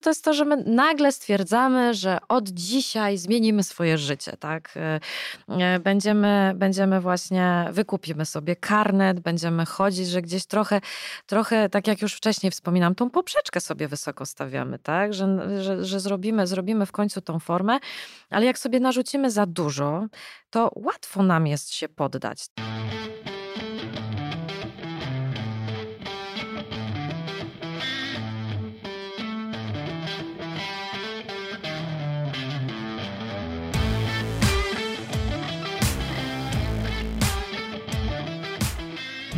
to jest to, że my nagle stwierdzamy, że od dzisiaj zmienimy swoje życie, tak? E, e, będziemy, będziemy właśnie, wykupimy sobie karnet, będziemy chodzić, że gdzieś trochę, trochę, tak jak już wcześniej wspominam, tą poprzeczkę sobie wysoko stawiamy, tak? Że, że, że zrobimy, zrobimy w końcu tą formę, ale jak sobie narzucimy za dużo, to łatwo nam jest się poddać.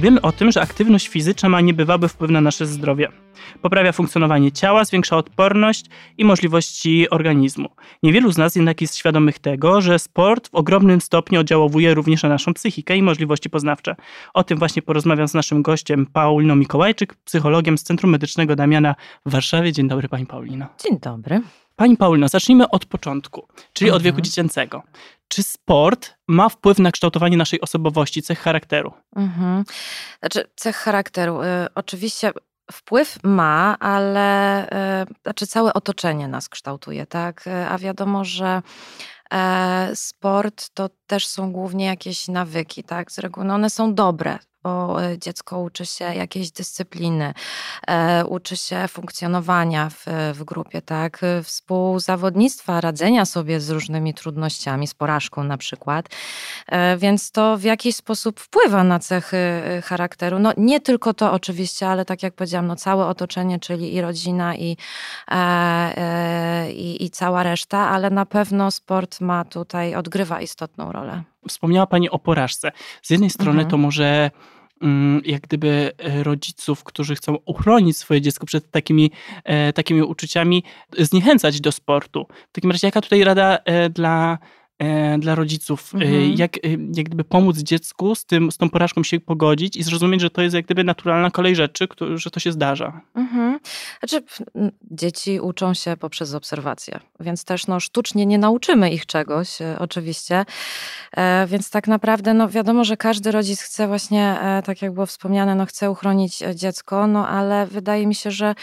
Wiemy o tym, że aktywność fizyczna ma niebywały wpływ na nasze zdrowie. Poprawia funkcjonowanie ciała, zwiększa odporność i możliwości organizmu. Niewielu z nas jednak jest świadomych tego, że sport w ogromnym stopniu oddziałowuje również na naszą psychikę i możliwości poznawcze. O tym właśnie porozmawiam z naszym gościem Pauliną Mikołajczyk, psychologiem z Centrum Medycznego Damiana w Warszawie. Dzień dobry Pani Paulino. Dzień dobry. Pani Paulino, zacznijmy od początku, czyli mhm. od wieku dziecięcego. Czy sport ma wpływ na kształtowanie naszej osobowości, cech charakteru? Mhm. Znaczy, cech charakteru. Y, oczywiście wpływ ma, ale y, znaczy całe otoczenie nas kształtuje, tak? Y, a wiadomo, że e, sport to też są głównie jakieś nawyki, tak? Z reguły no one są dobre, bo e, dziecko uczy się jakiejś dyscypliny, e, uczy się funkcjonowania w, w grupie, tak, współzawodnictwa, radzenia sobie z różnymi trudnościami, z porażką na przykład, e, więc to w jakiś sposób wpływa na cechy charakteru. No nie tylko to oczywiście, ale tak jak powiedziałam, no całe otoczenie, czyli i rodzina, i, i, i cała reszta, ale na pewno sport ma tutaj, odgrywa istotną rolę. Wspomniała Pani o porażce. Z jednej strony mhm. to może mm, jak gdyby e, rodziców, którzy chcą uchronić swoje dziecko przed takimi, e, takimi uczuciami, zniechęcać do sportu. W takim razie, jaka tutaj rada e, dla dla rodziców, e, mhm. jak, e, jak gdyby pomóc dziecku z, tym, z tą porażką się pogodzić i zrozumieć, że to jest jak gdyby naturalna kolej rzeczy, że to się zdarza. Mhm. Znaczy, dzieci uczą się poprzez obserwacje, więc też no, sztucznie nie nauczymy ich czegoś, oczywiście. Więc tak naprawdę, no wiadomo, że każdy rodzic chce właśnie, tak jak było wspomniane, no chce uchronić dziecko, no ale wydaje mi się, że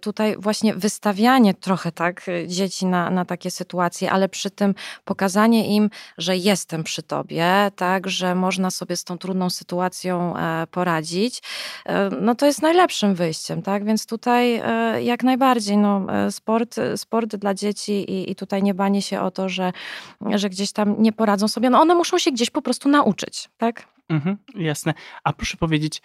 tutaj właśnie wystawianie trochę tak dzieci na, na takie sytuacje, ale przy tym pokazanie pokazanie im, że jestem przy tobie, tak, że można sobie z tą trudną sytuacją e, poradzić, e, no to jest najlepszym wyjściem, tak, więc tutaj e, jak najbardziej, no, sport, sport dla dzieci i, i tutaj nie banie się o to, że, że gdzieś tam nie poradzą sobie, no one muszą się gdzieś po prostu nauczyć, tak? Mhm, jasne. A proszę powiedzieć,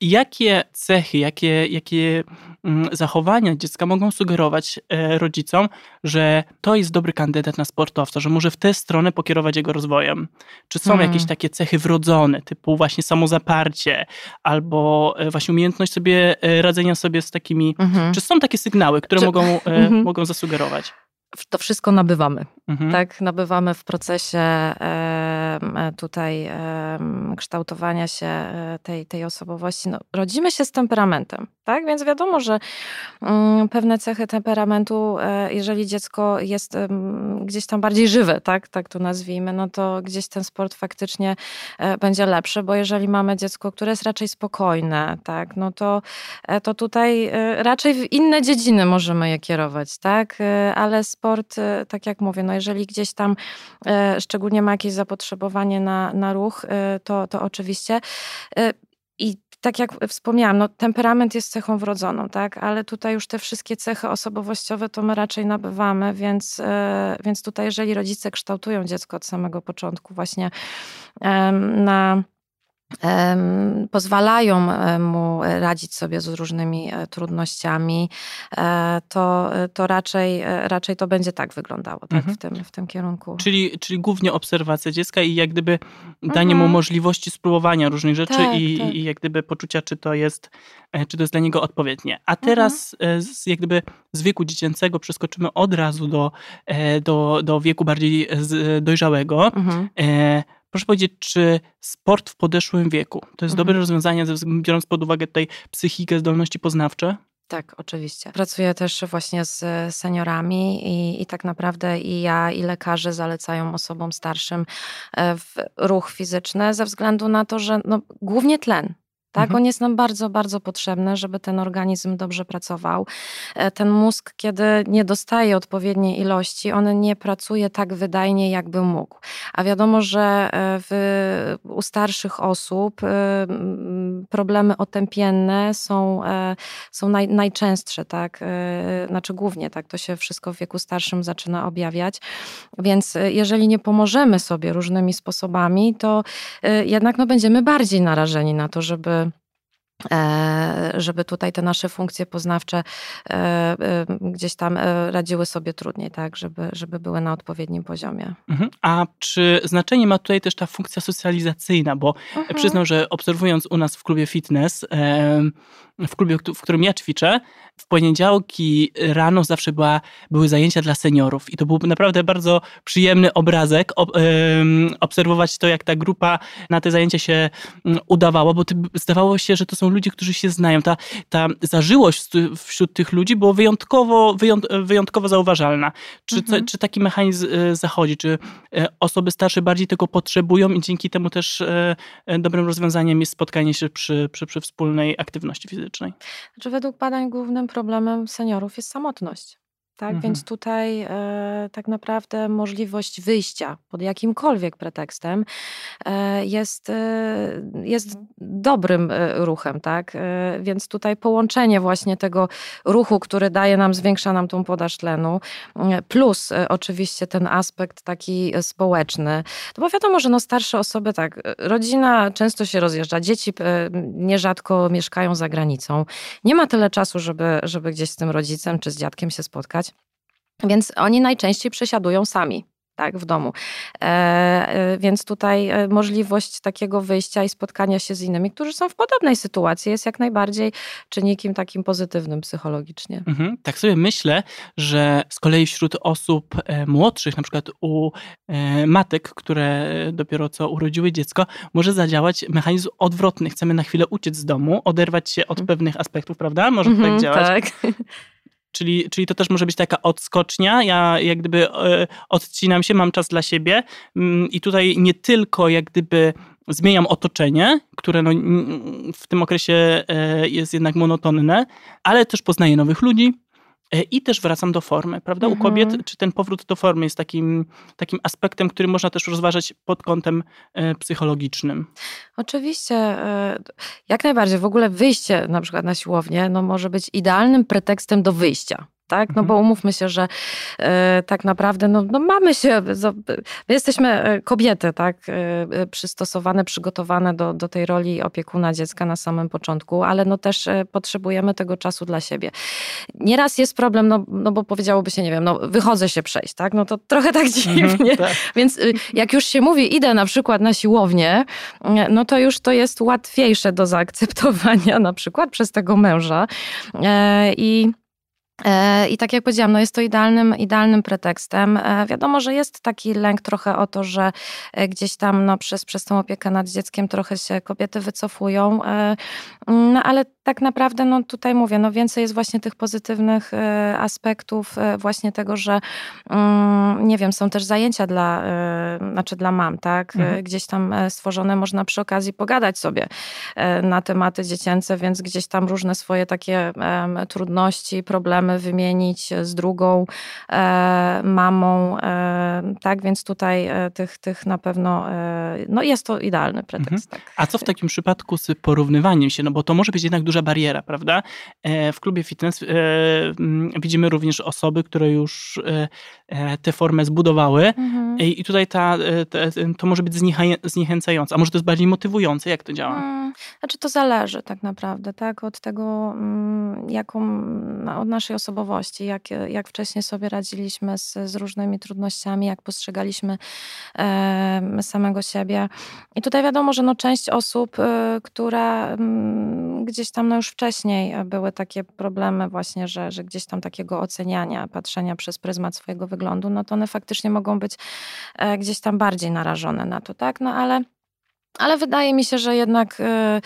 Jakie cechy, jakie, jakie mm, zachowania dziecka mogą sugerować e, rodzicom, że to jest dobry kandydat na sportowca, że może w tę stronę pokierować jego rozwojem? Czy są hmm. jakieś takie cechy wrodzone, typu właśnie samozaparcie, albo e, właśnie umiejętność sobie e, radzenia sobie z takimi. Mhm. Czy są takie sygnały, które czy... mogą, mhm. mogą zasugerować? To wszystko nabywamy. Mhm. Tak, nabywamy w procesie e, tutaj kształtowania się e, tej, tej osobowości. No, rodzimy się z temperamentem, tak? Więc wiadomo, że mm, pewne cechy temperamentu, e, jeżeli dziecko jest gdzieś tam bardziej żywe, tak, tak to nazwijmy, no to gdzieś ten sport faktycznie będzie lepszy, bo jeżeli mamy dziecko, które jest raczej spokojne, tak, no to, to tutaj raczej w inne dziedziny możemy je kierować, tak? Ale sport, e, tak jak mówię, no jeżeli gdzieś tam e, szczególnie ma jakieś zapotrzebowanie na, na ruch, e, to, to oczywiście. I tak jak wspomniałam, no, temperament jest cechą wrodzoną, tak? ale tutaj już te wszystkie cechy osobowościowe to my raczej nabywamy, więc, więc tutaj jeżeli rodzice kształtują dziecko od samego początku właśnie na pozwalają e, mu radzić sobie z różnymi e, trudnościami, e, to, to raczej, raczej to będzie tak wyglądało tak, mhm. w, tym, w tym kierunku. Czyli, czyli głównie obserwacja dziecka i jak gdyby danie mhm. mu możliwości spróbowania różnych rzeczy tak, i, tak. i jak gdyby poczucia, czy to jest, czy to jest dla niego odpowiednie. A mhm. teraz mhm. z, jak gdyby z wieku dziecięcego przeskoczymy od razu do, do, do wieku bardziej dojrzałego. Mhm. Proszę powiedzieć, czy sport w podeszłym wieku to jest mhm. dobre rozwiązanie, biorąc pod uwagę tutaj psychikę, zdolności poznawcze? Tak, oczywiście. Pracuję też właśnie z seniorami i, i, tak naprawdę i ja, i lekarze zalecają osobom starszym e, ruch fizyczny ze względu na to, że no, głównie tlen. Tak, mhm. on jest nam bardzo, bardzo potrzebny, żeby ten organizm dobrze pracował. E, ten mózg, kiedy nie dostaje odpowiedniej ilości, on nie pracuje tak wydajnie, jakby mógł. A wiadomo, że e, w, u starszych osób e, problemy otępienne są, są naj, najczęstsze, tak? Znaczy głównie tak, to się wszystko w wieku starszym zaczyna objawiać. Więc jeżeli nie pomożemy sobie różnymi sposobami, to jednak no, będziemy bardziej narażeni na to, żeby żeby tutaj te nasze funkcje poznawcze e, e, gdzieś tam radziły sobie trudniej, tak, żeby, żeby były na odpowiednim poziomie. Mhm. A czy znaczenie ma tutaj też ta funkcja socjalizacyjna? Bo mhm. przyznam, że obserwując u nas w klubie fitness, w klubie, w którym ja ćwiczę, w poniedziałki rano zawsze była, były zajęcia dla seniorów i to był naprawdę bardzo przyjemny obrazek obserwować to, jak ta grupa na te zajęcia się mm, udawała, bo zdawało się, że to są ludzie, którzy się znają. Ta, ta zażyłość wśród tych ludzi była wyjątkowo, wyjąt, wyjątkowo zauważalna. Czy, mhm. czy taki mechanizm e, zachodzi? Czy e, osoby starsze bardziej tego potrzebują i dzięki temu też e, dobrym rozwiązaniem jest spotkanie się przy, przy, przy wspólnej aktywności fizycznej? Znaczy, według badań głównym problemem seniorów jest samotność. Tak, mhm. więc tutaj e, tak naprawdę możliwość wyjścia pod jakimkolwiek pretekstem e, jest, e, jest dobrym e, ruchem, tak? E, więc tutaj połączenie właśnie tego ruchu, który daje nam, zwiększa nam tą podaż tlenu, e, plus oczywiście ten aspekt taki społeczny. No bo wiadomo, że no starsze osoby, tak, rodzina często się rozjeżdża, dzieci nierzadko mieszkają za granicą. Nie ma tyle czasu, żeby, żeby gdzieś z tym rodzicem czy z dziadkiem się spotkać. Więc oni najczęściej przesiadują sami tak, w domu. E, e, więc tutaj e, możliwość takiego wyjścia i spotkania się z innymi, którzy są w podobnej sytuacji, jest jak najbardziej czynnikiem takim pozytywnym psychologicznie. Mhm. Tak sobie myślę, że z kolei wśród osób e, młodszych, na przykład u matek, które dopiero co urodziły dziecko, może zadziałać mechanizm odwrotny. Chcemy na chwilę uciec z domu, oderwać się od mhm. pewnych aspektów, prawda? Może tak mhm, tak działać. Tak. Czyli, czyli to też może być taka odskocznia. Ja jak gdyby e, odcinam się, mam czas dla siebie mm, i tutaj nie tylko jak gdyby zmieniam otoczenie, które no w tym okresie e, jest jednak monotonne, ale też poznaję nowych ludzi, I też wracam do formy, prawda? Mhm. U kobiet, mhm. czy ten powrót do formy jest takim, takim aspektem, który można też rozważać pod kątem e, psychologicznym? Oczywiście, e, jak najbardziej. W ogóle wyjście na przykład na siłownię no, może być idealnym pretekstem do wyjścia tak? No bo mhm. umówmy się, że e, tak naprawdę no, no mamy się, my jesteśmy e, kobiety, tak? E, przystosowane, przygotowane do, do tej roli opiekuna dziecka na samym początku, ale no też potrzebujemy tego czasu dla siebie. Nieraz jest problem, no, no bo powiedziałoby się, nie wiem, no wychodzę się przejść, tak? No to trochę tak mhm, dziwnie. tak. Więc y, jak już się mówi, idę na przykład na siłownię, no to już to jest łatwiejsze do zaakceptowania na przykład przez tego męża. E, I tak jak powiedziałam, no jest to idealnym, idealnym pretekstem. E, wiadomo, że jest taki lęk trochę o to, że e, gdzieś tam no, przez, przez tą opiekę nad dzieckiem trochę się kobiety wycofują, no ale tak naprawdę no, tutaj mówię, no więcej jest właśnie tych pozytywnych aspektów właśnie tego, że mm, nie wiem, są też zajęcia dla, znaczy dla mam, tak? Mhm. Gdzieś tam stworzone, można przy okazji pogadać sobie na tematy dziecięce, więc gdzieś tam różne swoje takie trudności, problemy możemy wymienić z drugą e, mamą, e, tak, więc tutaj e, tych, tych na pewno, no jest to idealny pretekst. Mhm. Tak. A co w takim przypadku z porównywaniem się, no bo to może być jednak duża bariera, prawda? W klubie fitness widzimy również osoby, które już tę formę zbudowały mhm. i tutaj ta, ta, to może być zniechęcające, a może to jest bardziej motywujące, jak to działa? Hmm, znaczy to zależy tak naprawdę, tak, od tego, mm, jaką, od naszej naszej osobowości, jak, jak wcześniej sobie radziliśmy z, z różnymi trudnościami, jak postrzegaliśmy e, samego siebie. I tutaj wiadomo, że no część osób, e, które m, mm, gdzieś tam no już wcześniej były takie problemy właśnie, że, że gdzieś tam takiego oceniania, patrzenia przez pryzmat swojego wyglądu, no to one faktycznie mogą być e, gdzieś tam bardziej narażone na to, tak? No ale, ale wydaje mi się, że jednak e,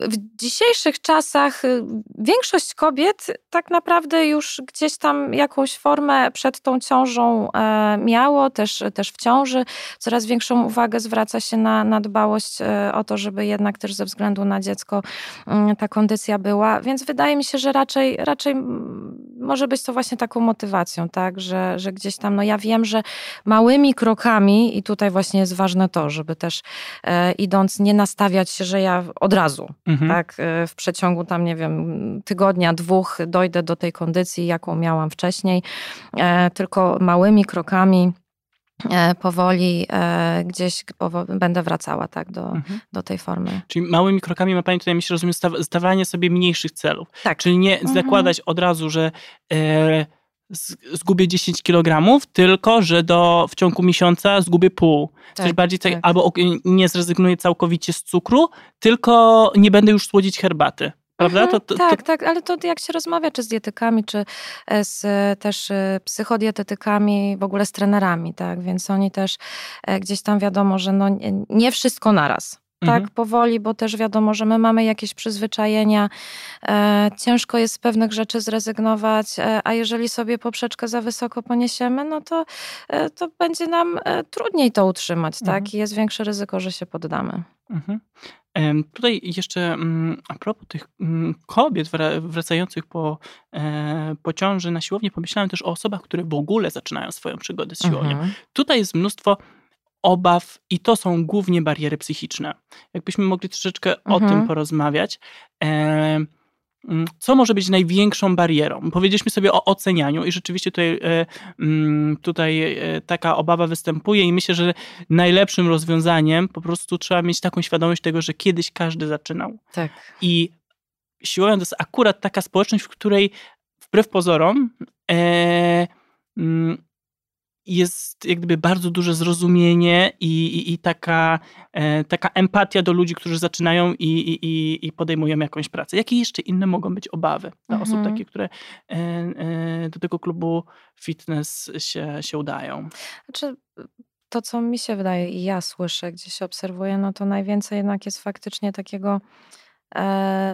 w dzisiejszych czasach y, większość kobiet tak naprawdę już gdzieś tam jakąś formę przed tą ciążą e, miało, też, też w ciąży. Coraz większą uwagę zwraca się na, na dbałość e, o to, żeby jednak też ze względu na dziecko mm, ta kondycja była. Więc wydaje mi się, że raczej, raczej może być to właśnie taką motywacją, tak, że, że gdzieś tam, no ja wiem, że małymi krokami i tutaj właśnie jest ważne to, żeby też e, idąc nie nastawiać się, że ja od razu, mhm. tak, e, w przeciągu tam, nie wiem, tygodnia, dwóch dojdę do tej kondycji, jaką miałam wcześniej, e, tylko małymi krokami e, powoli gdzieś będę wracała tak do, mhm. do tej formy. Czyli małymi krokami ma Pani tutaj, myślę, rozumiem, stawianie sobie mniejszych celów. Tak. Czyli nie mhm. zakładać od razu, że e, zgubię 10 kg, tylko że do, w ciągu miesiąca zgubię pół. Tak, Coś bardziej tak. albo nie zrezygnuję całkowicie z cukru, tylko nie będę już słodzić herbaty. Prawda? Mhm, to, to, tak, to... tak, ale to jak się rozmawia, czy z dietykami, czy e, z też e, psychodietetykami, w ogóle z trenerami, tak, więc oni też e, gdzieś tam wiadomo, że no nie wszystko naraz tak, mhm. powoli, bo też wiadomo, że my mamy jakieś przyzwyczajenia. E, ciężko jest z pewnych rzeczy zrezygnować, e, a jeżeli sobie poprzeczkę za wysoko poniesiemy, no to, e, to będzie nam e, trudniej to utrzymać, tak? mhm. tak? I jest większe ryzyko, że się poddamy. Mhm. Tutaj jeszcze mm, a propos tych mm, kobiet wracających po, e, po ciąży na siłownię, pomyślałem też o osobach, które w ogóle zaczynają swoją przygodę z siłownią. Mhm. Tutaj jest mnóstwo obaw i to są głównie bariery psychiczne. Jakbyśmy mogli troszeczkę mhm. o tym mhm. porozmawiać. E, co może być największą barierą? Powiedzieliśmy sobie o ocenianiu i rzeczywiście tutaj, e, mm, tutaj e, taka obawa występuje i myślę, że najlepszym rozwiązaniem po prostu trzeba mieć taką świadomość tego, że kiedyś każdy zaczynał. Tak. I siłownia to jest akurat taka społeczność, w której wbrew pozorom e, mm, jest jak gdyby bardzo duże zrozumienie i, i, i taka, e, taka empatia do ludzi, którzy zaczynają i, i, i podejmują jakąś pracę. Jakie jeszcze inne mogą być obawy dla mhm. osób takich, które e, e, do tego klubu fitness się, się udają? Znaczy, to, co mi się wydaje i ja słyszę, gdzieś obserwuję, no to najwięcej jednak jest faktycznie takiego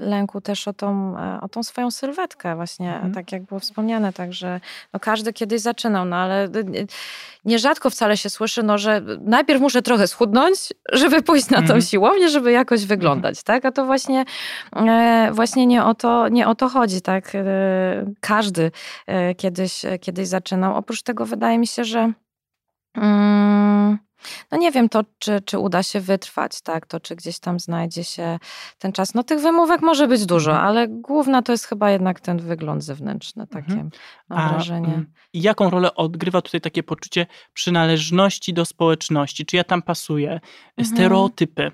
lęku też o tą, e, o tą swoją sylwetkę właśnie, mhm. tak jak było wspomniane, także no każdy kiedyś zaczynał, no ale nierzadko wcale się słyszy, no, że najpierw muszę trochę schudnąć, żeby pójść na tą mhm. siłownię, żeby jakoś mhm. wyglądać, tak, a to właśnie, e, właśnie nie, o to, nie o to chodzi, tak, każdy kiedyś, kiedyś zaczynał, oprócz tego wydaje mi się, że mm, no nie wiem to, czy, czy uda się wytrwać, tak, to czy gdzieś tam znajdzie się ten czas. No tych wymówek może być dużo, mhm. ale główna to jest chyba jednak ten wygląd zewnętrzny, takie mhm. mam A, wrażenie. Mm, I jaką rolę odgrywa tutaj takie poczucie przynależności do społeczności? Czy ja tam pasuję? Mhm. Stereotypy.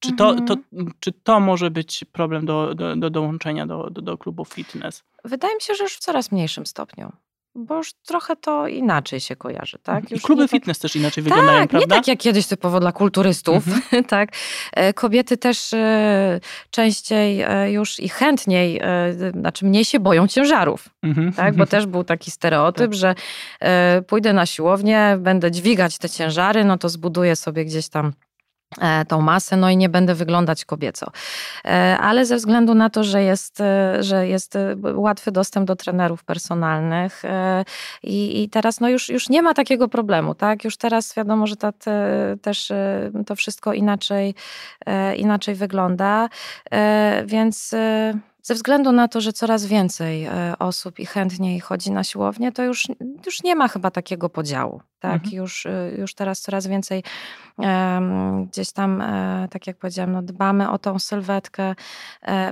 Czy to, to, mhm. czy to może być problem do, do, do dołączenia do, do, do klubu fitness? Wydaje mi się, że już w coraz mniejszym stopniu bo już trochę to inaczej się kojarzy, tak? Mhm. Już I kluby tak fitness tak... też inaczej tak, wyglądają, prawda? nie tak jak kiedyś typowo dla kulturystów, mhm. tak? E, kobiety też e, częściej e, już i chętniej, znaczy mniej się boją ciężarów, mhm. tak? Bo też był taki stereotyp, tak. że pójdę na siłownię, będę dźwigać te ciężary, no to zbuduję sobie gdzieś tam tą masę, no i nie będę wyglądać kobieco. E, ale ze względu na to, że jest, e, że jest łatwy dostęp do trenerów personalnych i, i teraz no już, już nie ma takiego problemu, tak? Już teraz wiadomo, że ta, te, też to wszystko inaczej, inaczej wygląda, więc ze względu na to, że coraz więcej e, osób i chętniej chodzi na siłownię, to już, już nie ma chyba takiego podziału. Tak? Mhm. Już, e, już teraz coraz więcej um, gdzieś tam, e, tak jak powiedziałam, no, dbamy o tą sylwetkę,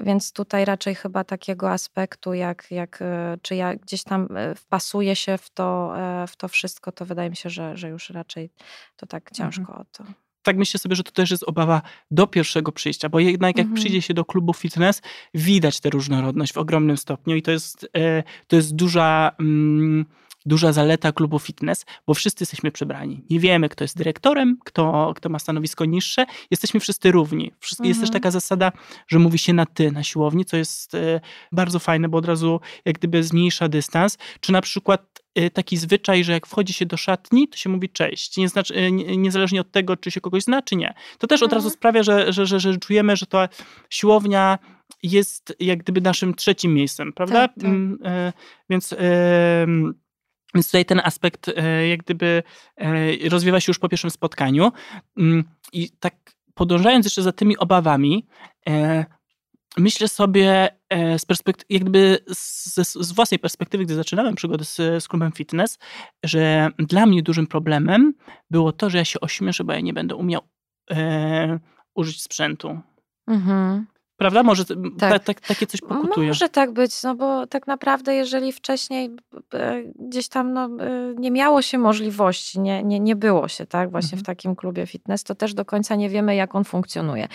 więc tutaj raczej chyba takiego aspektu, jak, jak czy ja gdzieś tam wpasuję się w to, w to wszystko, to wydaje mi się, że, że już raczej to tak ciężko mhm. o to tak myślę sobie, że to też jest obawa do pierwszego przyjścia, bo jednak jak mhm. przyjdzie się do klubu fitness, widać tę różnorodność w ogromnym stopniu i to jest, e, to jest duża, mm, duża zaleta klubu fitness, bo wszyscy jesteśmy przebrani. Nie wiemy, kto jest dyrektorem, kto, kto ma stanowisko niższe. Jesteśmy wszyscy równi. Wszyscy, mhm. Jest też taka zasada, że mówi się na ty na siłowni, co jest e, bardzo fajne, bo od razu jak gdyby zmniejsza dystans. Czy na przykład taki zwyczaj, że jak wchodzi się do szatni, to się mówi cześć. Nie znaczy, y, niezależnie od tego, czy się kogoś zna, czy nie. To też od razu mhm. sprawia, że, że, że, że czujemy, że ta siłownia jest jak gdyby naszym trzecim miejscem, prawda? Tak, tak. Mm, e, więc, więc tutaj ten aspekt jak gdyby rozwiewa się już po pierwszym spotkaniu. Mm, I tak podążając jeszcze za tymi obawami, myślę sobie z perspektywy, jak gdyby z, z, własnej perspektywy, gdy zaczynałem przygodę z, z klubem fitness, że dla mnie dużym problemem było to, że ja się ośmieszę, bo ja nie będę umiał e, użyć sprzętu. Mhm. Prawda? Może tak. ta, takie coś pokutuje. Może tak być, no bo tak naprawdę jeżeli wcześniej e, gdzieś tam no, e, nie miało się możliwości, nie, nie, nie było się tak właśnie mhm. w takim klubie fitness, to też do końca nie wiemy jak on funkcjonuje.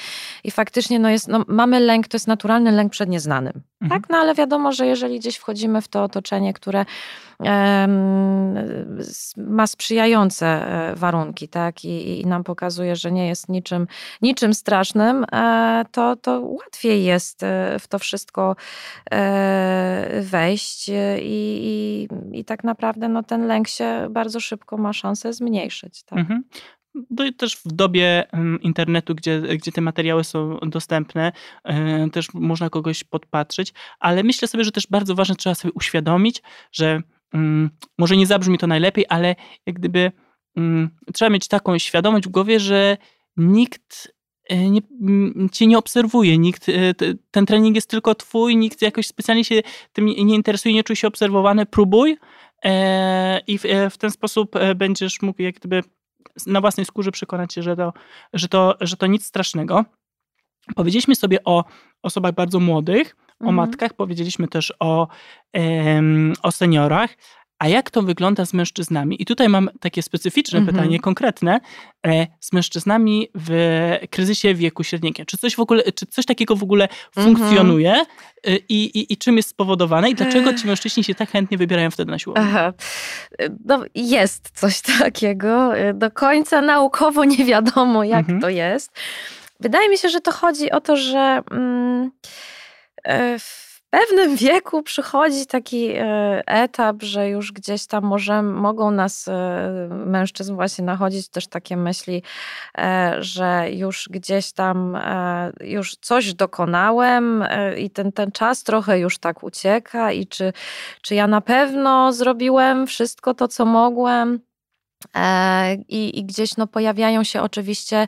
I faktycznie no jest, no, mamy lęk, to jest naturalny lęk przed nieznanym. Mhm. Tak? No ale wiadomo, że jeżeli gdzieś wchodzimy w to otoczenie, które ma sprzyjające e, warunki, tak, I, i nam pokazuje, że nie jest niczym, niczym strasznym, e, to, to łatwiej jest e, w to wszystko wejść i, i, i tak naprawdę no, ten lęk się bardzo szybko ma szansę zmniejszyć. Tak? Mhm też w dobie internetu, gdzie, gdzie te materiały są dostępne, też można kogoś podpatrzeć, ale myślę sobie, że też bardzo ważne trzeba sobie uświadomić, że może nie zabrzmi to najlepiej, ale jak gdyby mm, trzeba mieć taką świadomość w głowie, że nikt e, nie, mm, cię nie obserwuje, nikt, e, ten trening jest tylko twój, nikt jakoś specjalnie się tym nie interesuje, nie czuje się obserwowany, próbuj e, i w, w ten sposób będziesz mógł jak gdyby na własnej skórze przekonać się, że to, że to, że to nic strasznego. Powiedzieliśmy sobie o osobach bardzo młodych, o mhm. matkach, powiedzieliśmy też o, o seniorach. A jak to wygląda z mężczyznami? I tutaj mam takie specyficzne mhm. pytanie, konkretne. E, z mężczyznami w kryzysie wieku średniego. Czy coś w ogóle, czy coś takiego w ogóle mhm. funkcjonuje e, i, i, i czym jest spowodowane i dlaczego ci mężczyźni się tak chętnie wybierają wtedy na siłownię? Aha. No, jest coś takiego. Do końca naukowo nie wiadomo, jak mhm. to jest. Wydaje mi się, że to chodzi o to, że... Mm, E, w pewnym wieku przychodzi taki e, etap, że już gdzieś tam może, mogą nas e, mężczyzn właśnie nachodzić też takie myśli, że już gdzieś tam już coś dokonałem i ten, ten czas trochę już tak ucieka i czy, czy ja na pewno zrobiłem wszystko to, co mogłem. I, I, gdzieś no, pojawiają się oczywiście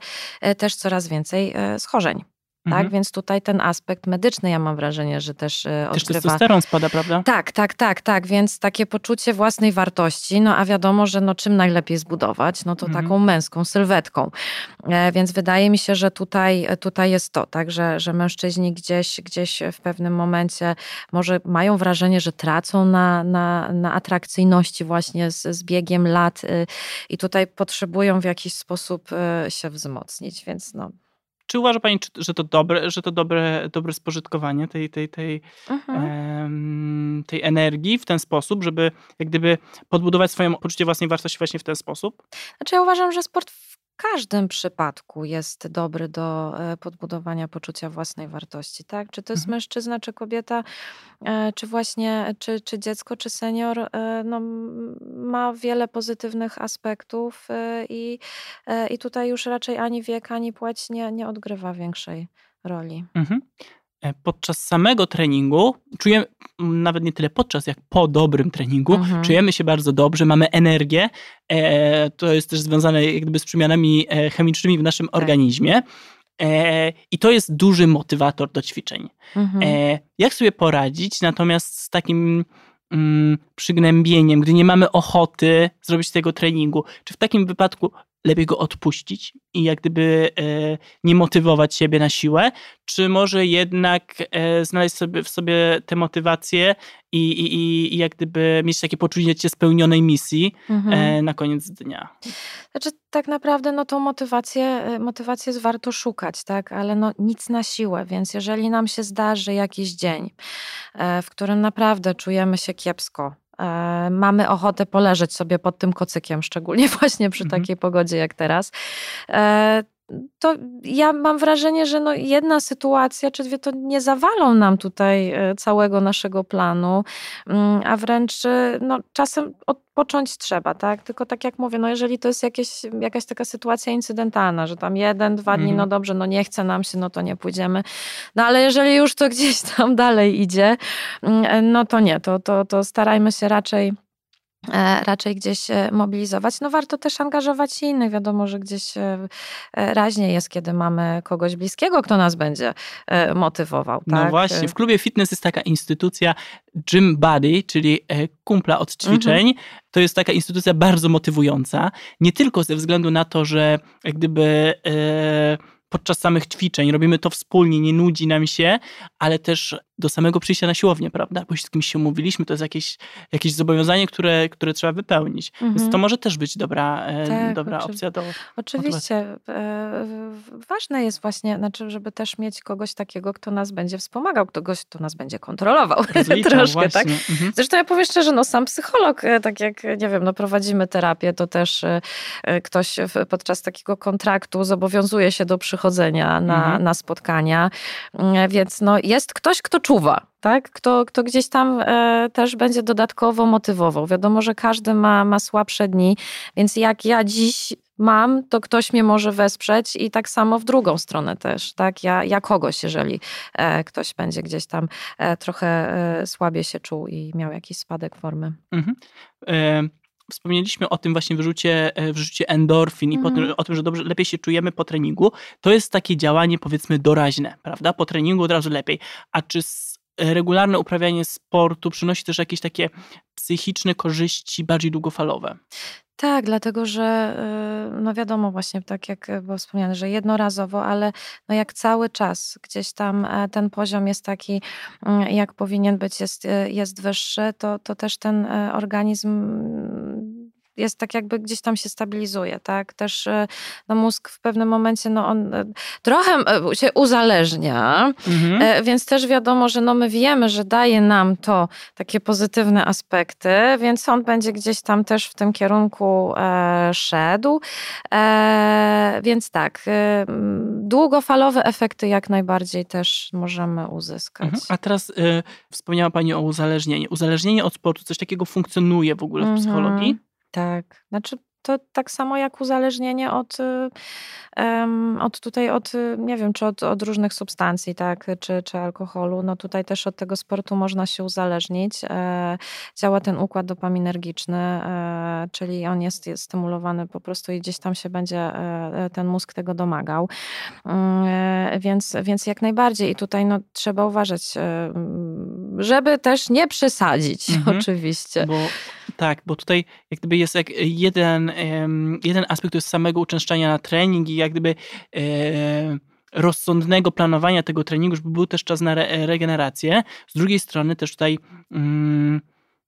też coraz więcej schorzeń. Tak, mhm. więc tutaj ten aspekt medyczny, ja mam wrażenie, że też e, odgrywa. Też testosteron spada, prawda? Tak, tak, tak, tak, więc takie poczucie własnej wartości, no a wiadomo, że no czym najlepiej zbudować, no to mhm. taką męską sylwetką. E, więc wydaje mi się, że tutaj, tutaj jest to, tak, że, że mężczyźni gdzieś, gdzieś w pewnym momencie może mają wrażenie, że tracą na, na, na atrakcyjności właśnie z, z biegiem lat y, i tutaj potrzebują w jakiś sposób się wzmocnić, więc no czy uważa Pani, że to dobre, że to dobre, dobre spożytkowanie tej, tej, tej, mhm. tej energii w ten sposób, żeby jak gdyby podbudować swoje poczucie własnej wartości właśnie w ten sposób? Znaczy ja uważam, że sport każdym przypadku jest dobry do e, podbudowania poczucia własnej wartości, tak? Czy to jest mhm. mężczyzna, czy kobieta, e, czy właśnie, czy, czy dziecko, czy senior, e, no, ma wiele pozytywnych aspektów i, i tutaj już raczej ani wiek, ani płeć nie, nie odgrywa większej roli. Mhm. E, podczas samego treningu czujemy, nawet nie tyle podczas, jak po dobrym treningu, mhm. czujemy się bardzo dobrze, mamy energię. E, to jest też związane jakby z przemianami e, chemicznymi w naszym tak. organizmie. E, I to jest duży motywator do ćwiczeń. Mhm. E, jak sobie poradzić natomiast z takim mm, przygnębieniem, gdy nie mamy ochoty zrobić tego treningu? Czy w takim wypadku lepiej go odpuścić i jak gdyby e, nie motywować siebie na siłę, czy może jednak e, znaleźć sobie w sobie tę motywację i, i, i jak gdyby mieć takie poczucie spełnionej misji mhm. e, na koniec dnia. Znaczy tak naprawdę no tą motywację, e, motywację jest warto szukać, tak, ale no nic na siłę, więc jeżeli nam się zdarzy jakiś dzień, e, w którym naprawdę czujemy się kiepsko, E, mamy ochotę poleżeć sobie pod tym kocykiem, szczególnie właśnie przy mhm. takiej pogodzie jak teraz, e, to ja mam wrażenie, że no jedna sytuacja czy dwie to nie zawalą nam tutaj e, całego naszego planu, mm, a wręcz e, no, czasem odpocząć trzeba, tak? Tylko tak jak mówię, no jeżeli to jest jakieś, jakaś taka sytuacja incydentalna, że tam jeden, dwa dni, mm. no dobrze, no nie chce nam się, no to nie pójdziemy. No ale jeżeli już to gdzieś tam dalej idzie, mm, no to nie, to, to, to starajmy się raczej E, raczej gdzieś e, mobilizować. No warto też angażować innych. Wiadomo, że gdzieś e, raźniej jest, kiedy mamy kogoś bliskiego, kto nas będzie motywował. No tak? właśnie, w klubie fitness jest taka instytucja Gym Buddy, czyli kumpla od ćwiczeń. Mhm. To jest taka instytucja bardzo motywująca. Nie tylko ze względu na to, że jak gdyby podczas samych ćwiczeń, robimy to wspólnie, nie nudzi nam się, ale też do samego przyjścia na siłownię, prawda? Bo z kimś się umówiliśmy, to jest jakieś, jakieś zobowiązanie, które, które trzeba wypełnić. Mhm. Więc to może też być dobra, e, tak, dobra opcja do Oczywiście. E, ważne jest właśnie, znaczy, żeby też mieć kogoś takiego, kto nas będzie wspomagał, kogoś, kto nas będzie kontrolował troszkę, tak? Mhm. Zresztą ja powiem szczerze, no sam psycholog, e, tak jak, nie wiem, no prowadzimy terapię, to też ktoś podczas takiego kontraktu zobowiązuje się do przychodzenia na, mhm. na spotkania, więc no jest ktoś, kto czuwa, tak? Kto, kto gdzieś tam e, też będzie dodatkowo motywował. Wiadomo, że każdy ma, ma słabsze dni, więc jak ja dziś mam, to ktoś mnie może wesprzeć i tak samo w drugą stronę też, tak? Ja, ja kogoś, jeżeli e, ktoś będzie gdzieś tam e, trochę e, słabiej się czuł i miał jakiś spadek formy. Mhm. Wspomnieliśmy o tym właśnie wyrzucie, e, wyrzucie endorfin i mhm. o tym, że dobrze, lepiej się czujemy po treningu. To jest takie działanie powiedzmy doraźne, prawda? Po treningu od razu lepiej. A czy regularne uprawianie sportu przynosi też jakieś takie psychiczne korzyści bardziej długofalowe? Tak, dlatego że y, no wiadomo właśnie, tak jak było wspomniane, że jednorazowo, ale no jak cały czas gdzieś tam e, ten poziom jest taki, mm, jak powinien być, jest, y, jest wyższy, to, to też ten e, organizm jest tak jakby gdzieś tam się stabilizuje, tak? Też e, no, mózg w pewnym momencie, no on e, trochę e, się uzależnia, mhm. więc też wiadomo, że no my wiemy, że daje nam to takie pozytywne aspekty, więc on będzie gdzieś tam też w tym kierunku e, szedł. E, więc tak, e, długofalowe efekty jak najbardziej też możemy uzyskać. Mhm. A teraz wspomniała Pani o uzależnieniu. Uzależnienie od sportu, coś takiego funkcjonuje w ogóle w mhm. psychologii? Tak, znaczy to tak samo jak uzależnienie od, od tutaj, od, nie wiem, czy od, od różnych substancji, tak, czy, czy alkoholu. No tutaj też od tego sportu można się uzależnić. E, działa ten układ dopaminergiczny, e, czyli on jest, jest stymulowany po prostu i gdzieś tam się będzie e, ten mózg tego domagał. Mm, więc, więc jak najbardziej. I tutaj no, trzeba uważać, żeby też nie przesadzić, mhm. oczywiście. Bo tak, bo tutaj jak gdyby jest jak jeden, jeden aspekt to jest samego uczęszczania na trening i jak gdyby rozsądnego planowania tego treningu, żeby był też czas na re regenerację. Z drugiej strony też tutaj mm,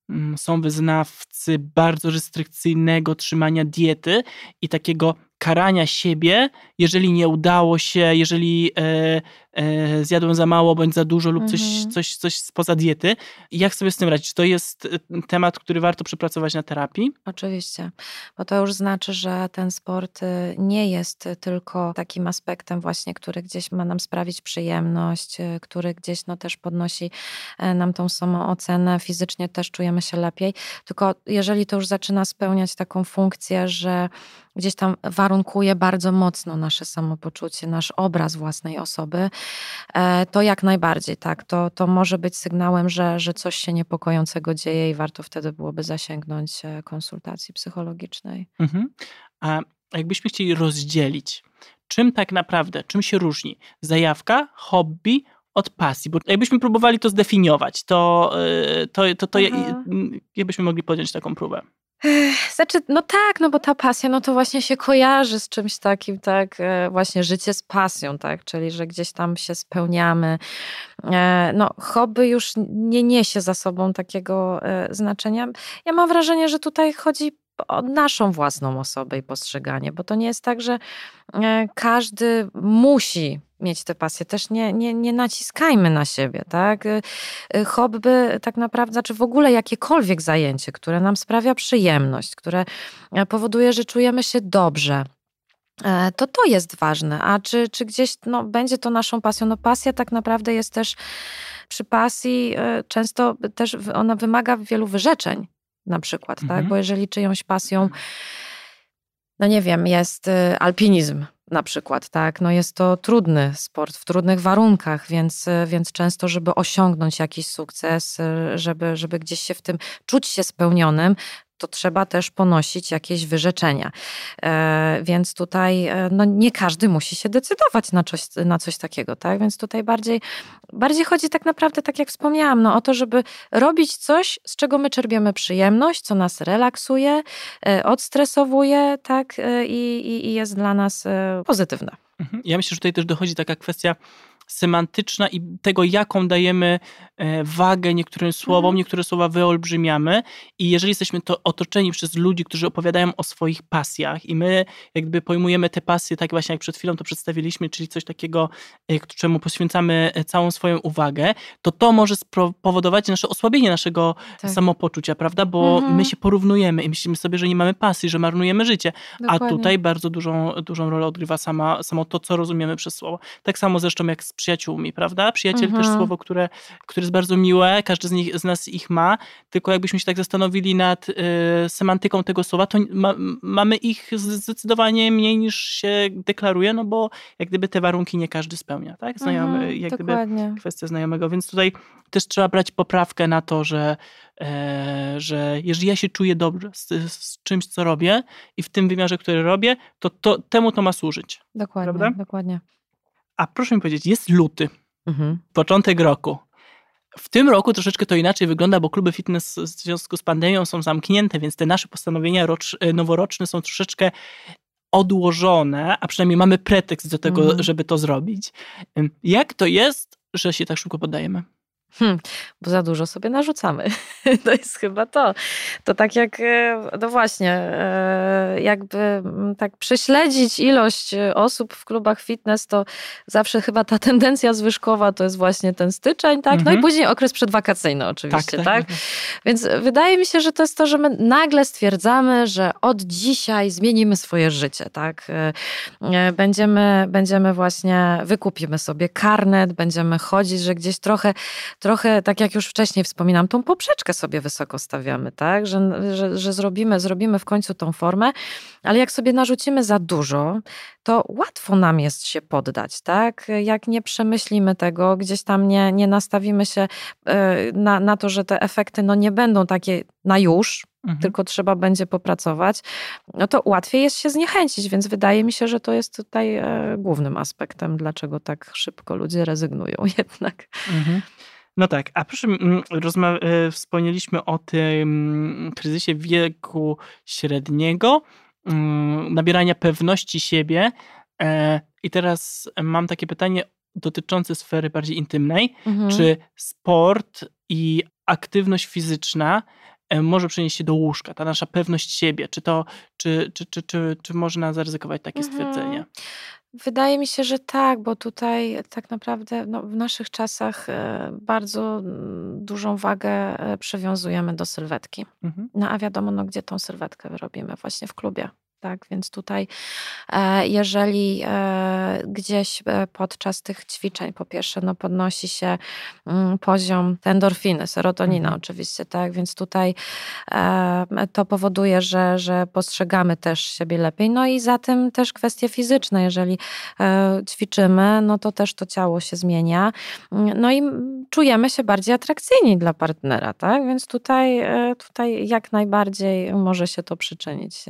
mm, są wyznawcy bardzo restrykcyjnego trzymania diety i takiego karania siebie, jeżeli nie udało się, jeżeli e, e, zjadłem za mało bądź za dużo lub coś, mhm. coś, coś spoza diety. Jak sobie z tym radzić? Czy to jest e, temat, który warto przepracować na terapii? Oczywiście, bo to już znaczy, że ten sport y, nie jest tylko takim aspektem właśnie, który gdzieś ma nam sprawić przyjemność, y, który gdzieś no, też podnosi e, nam tą samoocenę, fizycznie też czujemy się lepiej, tylko jeżeli to już zaczyna spełniać taką funkcję, że gdzieś tam warunkuje bardzo mocno nasze samopoczucie, nasz obraz własnej osoby, e, to jak najbardziej, tak, to, to może być sygnałem, że, że coś się niepokojącego dzieje i warto wtedy byłoby zasięgnąć e, konsultacji psychologicznej. Mhm. A jakbyśmy chcieli rozdzielić, czym tak naprawdę, czym się różni zajawka, hobby od pasji, bo jakbyśmy próbowali to zdefiniować, to, e, to, to, to, to jakbyśmy mogli podjąć taką próbę? Znaczy, no tak, no bo ta pasja, no to właśnie się kojarzy z czymś takim, tak, e, właśnie życie z pasją, tak, czyli że gdzieś tam się spełniamy. E, no, hobby już nie niesie za sobą takiego e, znaczenia. Ja mam wrażenie, że tutaj chodzi naszą własną osobę i postrzeganie, bo to nie jest tak, że każdy musi mieć tę pasję. Też nie, nie, nie naciskajmy na siebie, tak? Y, y, hobby tak naprawdę, znaczy w ogóle jakiekolwiek zajęcie, które nam sprawia przyjemność, które e, powoduje, że czujemy się dobrze, e, to to jest ważne. A czy, czy gdzieś no, będzie to naszą pasją? No pasja tak naprawdę jest też przy pasji e, często też ona wymaga wielu wyrzeczeń na przykład, tak? mhm. tak? Bo jeżeli czyjąś pasją no nie wiem, jest y, alpinizm na przykład, tak? No jest to trudny sport w trudnych warunkach, więc, y, więc często, żeby osiągnąć jakiś sukces, y, żeby, żeby gdzieś się w tym czuć się spełnionym, to trzeba też ponosić jakieś wyrzeczenia. E, więc tutaj e, no, nie każdy musi się decydować na coś, na coś takiego, tak? Więc tutaj bardziej, bardziej chodzi tak naprawdę, tak jak wspomniałam, no, o to, żeby robić coś, z czego my czerpiemy przyjemność, co nas relaksuje, e, odstresowuje, tak? I, i, jest dla nas pozytywne. Mhm. Ja myślę, że tutaj też dochodzi taka kwestia semantyczna i tego, jaką dajemy e, wagę niektórym słowom, mhm. niektóre słowa wyolbrzymiamy i jeżeli jesteśmy to otoczeni przez ludzi, którzy opowiadają o swoich pasjach i my jakby pojmujemy te pasje, tak właśnie jak przed chwilą to przedstawiliśmy, czyli coś takiego, e, czemu poświęcamy e, całą swoją uwagę, to to może spowodować nasze osłabienie naszego tak. samopoczucia, prawda? Bo mhm. my się porównujemy i myślimy sobie, że nie mamy pasji, że marnujemy życie, Dokładnie. a tutaj bardzo dużą, dużą rolę odgrywa sama, samo to, co rozumiemy przez słowo. Tak samo zresztą jak z przyjaciółmi, prawda? Przyjaciel mhm. też słowo, które, które jest bardzo miłe, każdy z, nich, z nas ich ma, tylko jakbyśmy się tak zastanowili nad y, semantyką tego słowa, to ma, mamy ich zdecydowanie mniej niż się deklaruje, no bo jak gdyby te warunki nie każdy spełnia, tak? Znajomy, mhm, jak dokładnie. gdyby kwestia znajomego, więc tutaj też trzeba brać poprawkę na to, że, e, że jeżeli ja się czuję dobrze z, z, czymś, co robię i w tym wymiarze, który robię, to, to temu to ma służyć. Dokładnie, prawda? dokładnie. A proszę mi powiedzieć, jest luty, mhm. początek roku. W tym roku troszeczkę to inaczej wygląda, bo kluby fitness w związku z pandemią są zamknięte, więc te nasze postanowienia rocz, e, noworoczne są troszeczkę odłożone, a przynajmniej mamy pretekst do tego, mhm. żeby to zrobić. Jak to jest, że się tak szybko poddajemy? Hmm, bo za dużo sobie narzucamy. To jest chyba to. To tak jak, e, no właśnie, e, jakby mm, tak prześledzić ilość e, osób w klubach fitness, to zawsze chyba ta tendencja zwyżkowa to jest właśnie ten styczeń, tak? No i mhm. później okres przedwakacyjny oczywiście, tak, tak? tak? Więc wydaje mi się, że to jest to, że my nagle stwierdzamy, że od dzisiaj zmienimy swoje życie, tak? Będziemy, będziemy właśnie, wykupimy sobie karnet, będziemy chodzić, że gdzieś trochę trochę, tak jak już wcześniej wspominam, tą poprzeczkę sobie wysoko stawiamy, tak? Że, że, że zrobimy, zrobimy w końcu tą formę, ale jak sobie narzucimy za dużo, to łatwo nam jest się poddać, tak? Jak nie przemyślimy tego, gdzieś tam nie, nie nastawimy się e, na, na to, że te efekty no, nie będą takie na już, Mhm. tylko trzeba będzie popracować, no to łatwiej jest się zniechęcić, więc wydaje mi się, że to jest tutaj e, głównym aspektem, dlaczego tak szybko ludzie rezygnują jednak. Mhm. No tak, a proszę, rozma- e, wspomnieliśmy o tym kryzysie wieku średniego, nabierania pewności siebie. E, I teraz mam takie pytanie dotyczące sfery bardziej intymnej. Mhm. Czy sport i aktywność fizyczna może przenieść się do łóżka, ta nasza pewność siebie? Czy to, czy, czy, czy, czy, czy można zaryzykować takie mhm. stwierdzenie? Wydaje mi się, że tak, bo tutaj tak naprawdę no, w naszych czasach e, bardzo mm, dużą wagę e, przywiązujemy do sylwetki. Mhm. No a wiadomo, no, gdzie tą sylwetkę robimy? Właśnie w klubie. Tak, więc tutaj, e, jeżeli e, gdzieś e, podczas tych ćwiczeń, po pierwsze, no podnosi się mm, poziom endorfiny, serotonina mhm. oczywiście, tak, więc tutaj to powoduje, że, że postrzegamy też siebie lepiej. No i za tym też kwestie fizyczne, jeżeli ćwiczymy, no to też to ciało się zmienia. No i czujemy się bardziej atrakcyjni dla partnera, tak, więc tutaj, tutaj jak najbardziej może się to przyczynić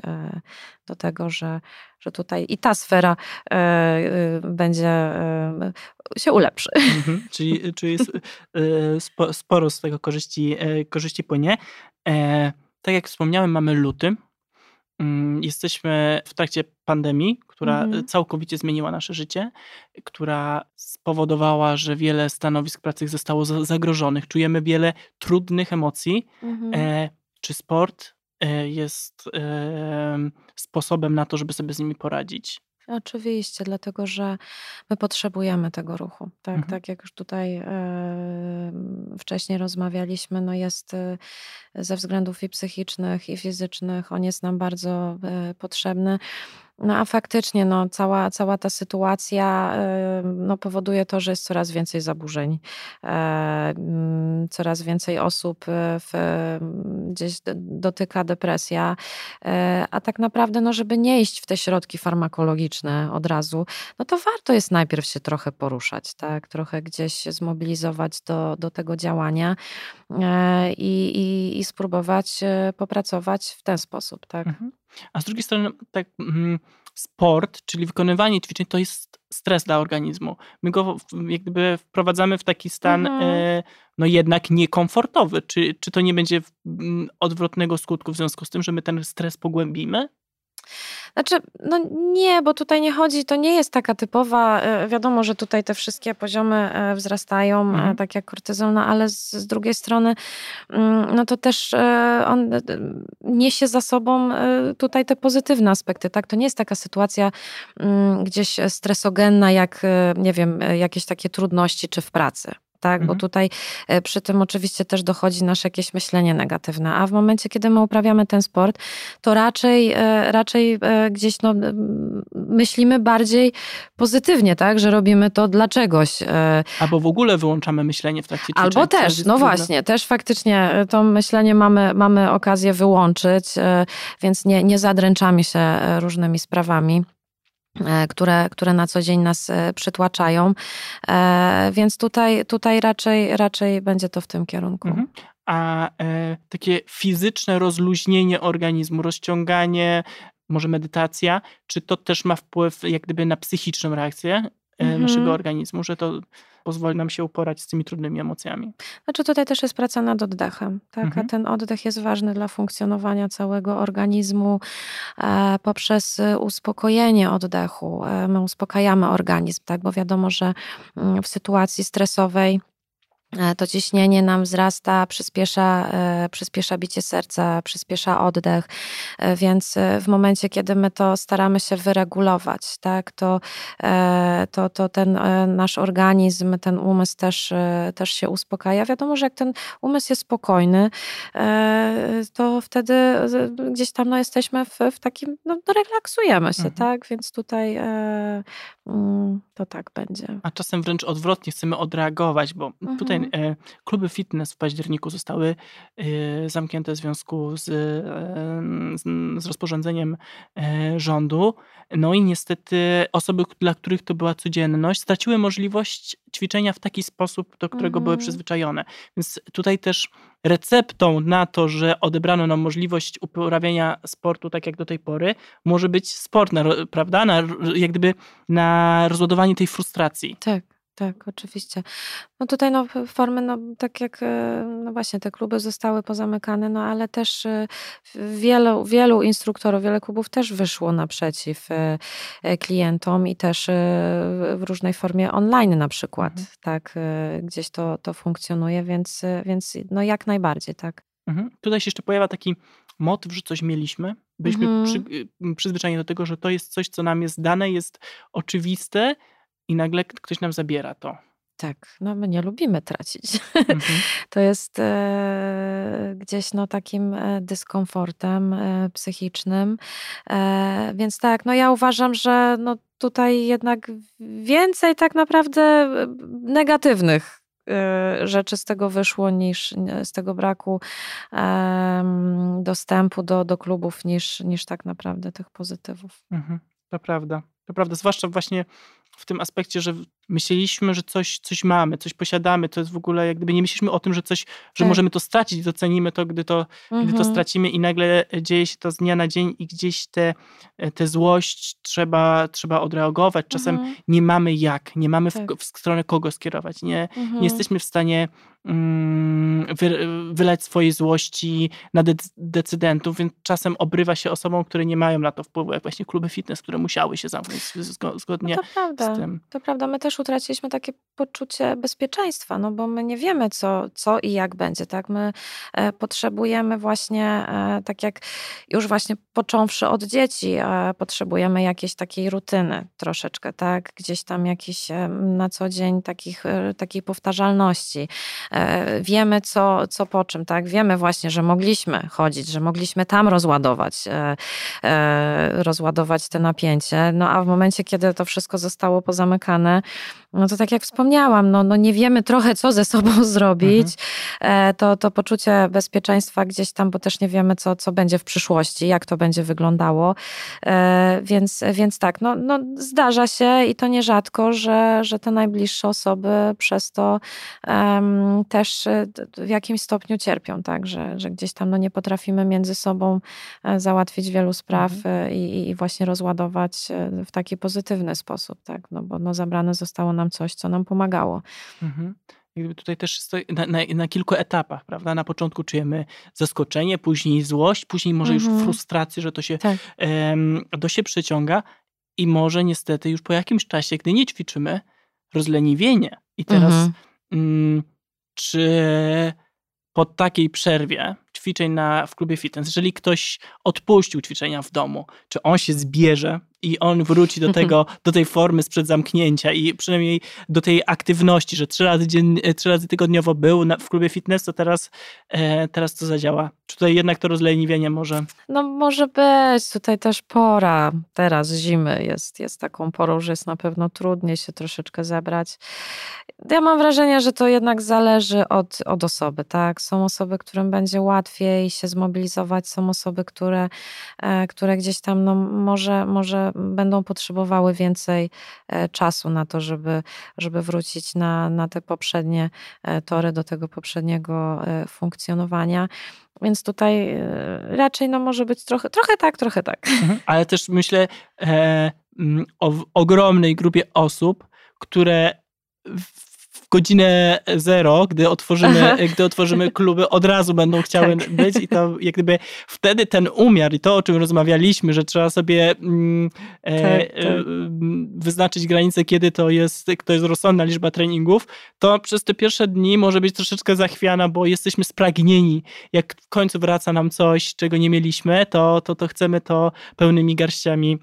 do tego, że, że tutaj i ta sfera e, e, będzie e, się ulepszy. Mhm, czyli czyli sporo z tego korzyści, korzyści płynie. Tak jak wspomniałem, mamy luty. Mm, jesteśmy w trakcie pandemii, która mhm. całkowicie zmieniła nasze życie, która spowodowała, że wiele stanowisk pracy zostało zagrożonych. Czujemy wiele trudnych emocji. Mhm. Czy sport E, jest sposobem na to, żeby sobie z nimi poradzić. Oczywiście, dlatego że my potrzebujemy tego ruchu. Tak, mhm. tak jak już tutaj e, wcześniej rozmawialiśmy, no jest e, ze względów i psychicznych, i fizycznych, on jest nam bardzo e, potrzebny. No a faktycznie no, cała, cała ta sytuacja no, powoduje to, że jest coraz więcej zaburzeń. E, mm, coraz więcej osób e, w, gdzieś dotyka depresja. E, a tak naprawdę, no, żeby nie iść w te środki farmakologiczne od razu, no to warto jest najpierw się trochę poruszać, tak? trochę gdzieś zmobilizować do, do tego działania i, i, i spróbować popracować w ten sposób. Tak? Mhm. A z drugiej strony, tak, mm, sport, czyli wykonywanie ćwiczeń, to jest stres dla organizmu. My go jak gdyby wprowadzamy w taki stan mhm. e, no jednak niekomfortowy. Czy, czy to nie będzie mm, odwrotnego skutku w związku z tym, że my ten stres pogłębimy? Znaczy, no nie, bo tutaj nie chodzi, to nie jest taka typowa, e, wiadomo, że tutaj te wszystkie poziomy e, wzrastają, e, mhm. tak jak kortyzol, no ale z, z, drugiej strony, mm, no to też on niesie za sobą tutaj te pozytywne aspekty, tak? To nie jest taka sytuacja mm, gdzieś stresogenna, jak, nie wiem, jakieś takie trudności czy w pracy tak? Mhm. Bo tutaj e, przy tym oczywiście też dochodzi nasze jakieś myślenie negatywne, a w momencie, kiedy my uprawiamy ten sport, to raczej, e, raczej e, gdzieś no, myślimy bardziej pozytywnie, tak? Że robimy to dla czegoś. Albo w ogóle wyłączamy myślenie w trakcie ćwiczeń. Albo też, no właśnie, też faktycznie to myślenie mamy, mamy okazję wyłączyć, więc nie, nie zadręczamy się różnymi sprawami. E, które, które na co dzień nas e, przytłaczają. E, więc tutaj, tutaj raczej, raczej będzie to w tym kierunku. Mhm. A takie fizyczne rozluźnienie organizmu, rozciąganie, może medytacja, czy to też ma wpływ jak gdyby na psychiczną reakcję mhm. naszego organizmu, że to pozwoli nam się uporać z tymi trudnymi emocjami. Znaczy tutaj też jest praca nad oddechem, tak? Mhm. A ten oddech jest ważny dla funkcjonowania całego organizmu e, poprzez uspokojenie oddechu. E, my uspokajamy organizm, tak? Bo wiadomo, że mm, w sytuacji stresowej E, to ciśnienie nam wzrasta, przyspiesza, e, przyspiesza bicie serca, przyspiesza oddech, e, więc w momencie, kiedy my to staramy się wyregulować, tak, to, to, to ten nasz organizm, ten umysł też, też się uspokaja. Wiadomo, że jak ten umysł jest spokojny, to wtedy gdzieś tam no, jesteśmy w, w takim, no, no relaksujemy się, mhm. tak, więc tutaj mm, to tak będzie. A czasem wręcz odwrotnie chcemy odreagować, bo mhm. tutaj E, kluby fitness w październiku zostały e, zamknięte w związku z, e, z rozporządzeniem rządu. No i niestety osoby, dla których to była codzienność, straciły możliwość ćwiczenia w taki sposób, do którego mhm. były przyzwyczajone. Więc tutaj też receptą na to, że odebrano nam możliwość uprawiania sportu tak jak do tej pory, może być sport, na, prawda? Na, jak gdyby na rozładowanie tej frustracji. Tak. Tak, oczywiście. No tutaj no, formy, no, tak jak e, no właśnie te kluby zostały pozamykane, no ale też e, wielu, wielu instruktorów, wiele klubów też wyszło naprzeciw e, klientom i też w różnej formie online na przykład, mhm. tak, gdzieś to, to funkcjonuje, więc, więc no jak najbardziej, tak. Mhm. Tutaj się jeszcze pojawia taki motyw, że coś mieliśmy. Byliśmy mhm. przy, przyzwyczajeni do tego, że to jest coś, co nam jest dane, jest oczywiste, i nagle ktoś nam zabiera to. Tak, no my nie lubimy tracić. Mhm. To jest e, gdzieś no, takim e, dyskomfortem e, psychicznym. E, więc tak, no ja uważam, że no, tutaj jednak więcej tak naprawdę e, negatywnych e, rzeczy z tego wyszło niż z tego braku dostępu do, do klubów niż, niż tak naprawdę tych pozytywów. Mhm, to prawda. To prawda, zwłaszcza właśnie w tym aspekcie, że myśleliśmy, że coś, coś mamy, coś posiadamy, to jest w ogóle jak gdyby nie myśleliśmy o tym, że coś, że tak. możemy to stracić i docenimy to, gdy to, mhm. gdy to mhm. stracimy i nagle dzieje się to z dnia na dzień i gdzieś te, te złość trzeba, trzeba odreagować. Czasem mhm. nie mamy jak, nie mamy tak. w, w, stronę kogo skierować, nie, mhm. nie jesteśmy w stanie mm, wy, wylać swojej złości na de decydentów, więc czasem obrywa się osobom, które nie mają na to wpływu, jak właśnie kluby fitness, które musiały się zamknąć zgodnie no to prawda, z tym. To prawda, my też utraciliśmy takie poczucie bezpieczeństwa, no bo my nie wiemy, co, co i jak będzie, tak? My e, potrzebujemy właśnie, e, tak jak już właśnie począwszy od dzieci, e, potrzebujemy jakiejś takiej rutyny troszeczkę, tak? Gdzieś tam jakiś na co dzień takich, takiej powtarzalności. Wiemy, co, co po czym, tak? Wiemy właśnie, że mogliśmy chodzić, że mogliśmy tam rozładować, rozładować te napięcie, no a w momencie, kiedy to wszystko zostało pozamykane, no to tak jak wspomniałam, no, no nie wiemy trochę, co ze sobą zrobić, mhm. E, to, to poczucie bezpieczeństwa gdzieś tam, bo też nie wiemy, co, co będzie w przyszłości, jak to będzie wyglądało. E, więc, więc tak, no, no zdarza się i to nierzadko, że, że te najbliższe osoby przez to um, też e, w jakimś stopniu cierpią, tak, że, że gdzieś tam no, nie potrafimy między sobą załatwić wielu spraw mhm. i, i właśnie rozładować w taki pozytywny sposób, tak, no bo no, zabrane zostało nam coś, co nam pomagało. Mhm. Jakby tutaj też na, na, na, kilku etapach, prawda? Na początku czujemy zaskoczenie, później złość, później może mhm. już frustrację, że to się, tak. um, to się przeciąga i może niestety już po jakimś czasie, gdy nie ćwiczymy, rozleniwienie. I teraz mhm. mm, czy po takiej przerwie ćwiczeń na, w klubie fitness, jeżeli ktoś odpuścił ćwiczenia w domu, czy on się zbierze i on wróci do tego, do tej formy sprzed zamknięcia i przynajmniej do tej aktywności, że trzy razy, dzien, e, trzy razy tygodniowo był na, w klubie fitness, to teraz, e, teraz to zadziała. Czy tutaj jednak to rozleniwienie może? No może być. Tutaj też pora teraz zimy jest, jest taką porą, że jest na pewno trudniej się troszeczkę zebrać. Ja mam wrażenie, że to jednak zależy od, od osoby, tak? Są osoby, którym będzie łatwiej się zmobilizować, są osoby, które, e, które gdzieś tam no, może, może będą potrzebowały więcej e, czasu na to, żeby, żeby wrócić na, na te poprzednie e, tory, do tego poprzedniego e, funkcjonowania. Więc tutaj raczej no, może być trochę, trochę tak, trochę tak. Mhm. Ale też myślę e, o ogromnej grupie osób, które godzinę zero, gdy otworzymy, gdy otworzymy kluby, od razu będą chciały tak. być i to jak gdyby wtedy ten umiar i to, o czym rozmawialiśmy, że trzeba sobie mm, e, tak, tak. E, wyznaczyć granicę, kiedy to jest, to jest rozsądna liczba treningów, to przez te pierwsze dni może być troszeczkę zachwiana, bo jesteśmy spragnieni. Jak w końcu wraca nam coś, czego nie mieliśmy, to, to, to chcemy to pełnymi garściami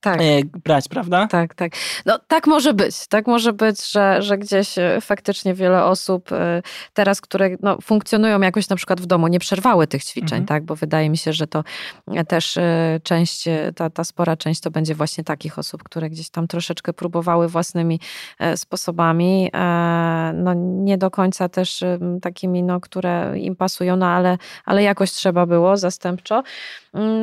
tak. E, brać, prawda? Tak, tak. No tak może być. Tak może być, że, że gdzieś e, faktycznie wiele osób e, teraz, które no, funkcjonują jakoś na przykład w domu, nie przerwały tych ćwiczeń, mhm. tak? Bo wydaje mi się, że to też część, ta, ta spora część to będzie właśnie takich osób, które gdzieś tam troszeczkę próbowały własnymi sposobami. No nie do końca też takimi, no, które im pasują, no ale, ale jakoś trzeba było zastępczo.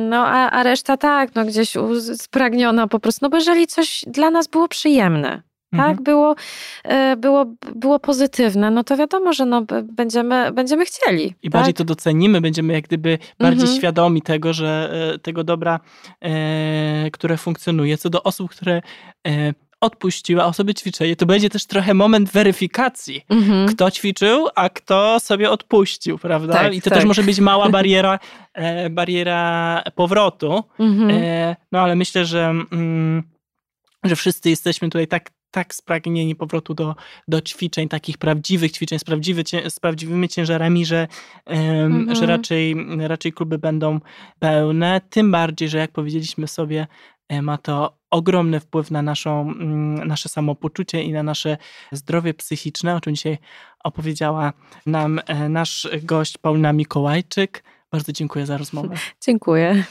No a, a reszta tak, no gdzieś spragniona po prostu, no bo jeżeli coś dla nas było przyjemne, tak, mhm. było, e, było, było pozytywne, no to wiadomo, że no, będziemy, będziemy chcieli. I tak? bardziej to docenimy, będziemy jak gdyby bardziej mhm. świadomi tego, że e, tego dobra, e, które funkcjonuje. Co do osób, które e, odpuściła osoby ćwiczenie, to będzie też trochę moment weryfikacji, mhm. kto ćwiczył, a kto sobie odpuścił, prawda? Tak, I to tak. też może być mała bariera, e, bariera powrotu. Mhm. E, no ale myślę, że, mm, że wszyscy jesteśmy tutaj tak, tak spragnieni powrotu do, do ćwiczeń, takich prawdziwych ćwiczeń z, prawdziwy, z prawdziwymi ciężarami, że, mhm. że raczej, raczej kluby będą pełne. Tym bardziej, że jak powiedzieliśmy sobie, ma to ogromny wpływ na naszą, mm, nasze samopoczucie i na nasze zdrowie psychiczne, o czym dzisiaj opowiedziała nam e, nasz gość Paulina Mikołajczyk. Bardzo dziękuję za rozmowę. Dziękuję.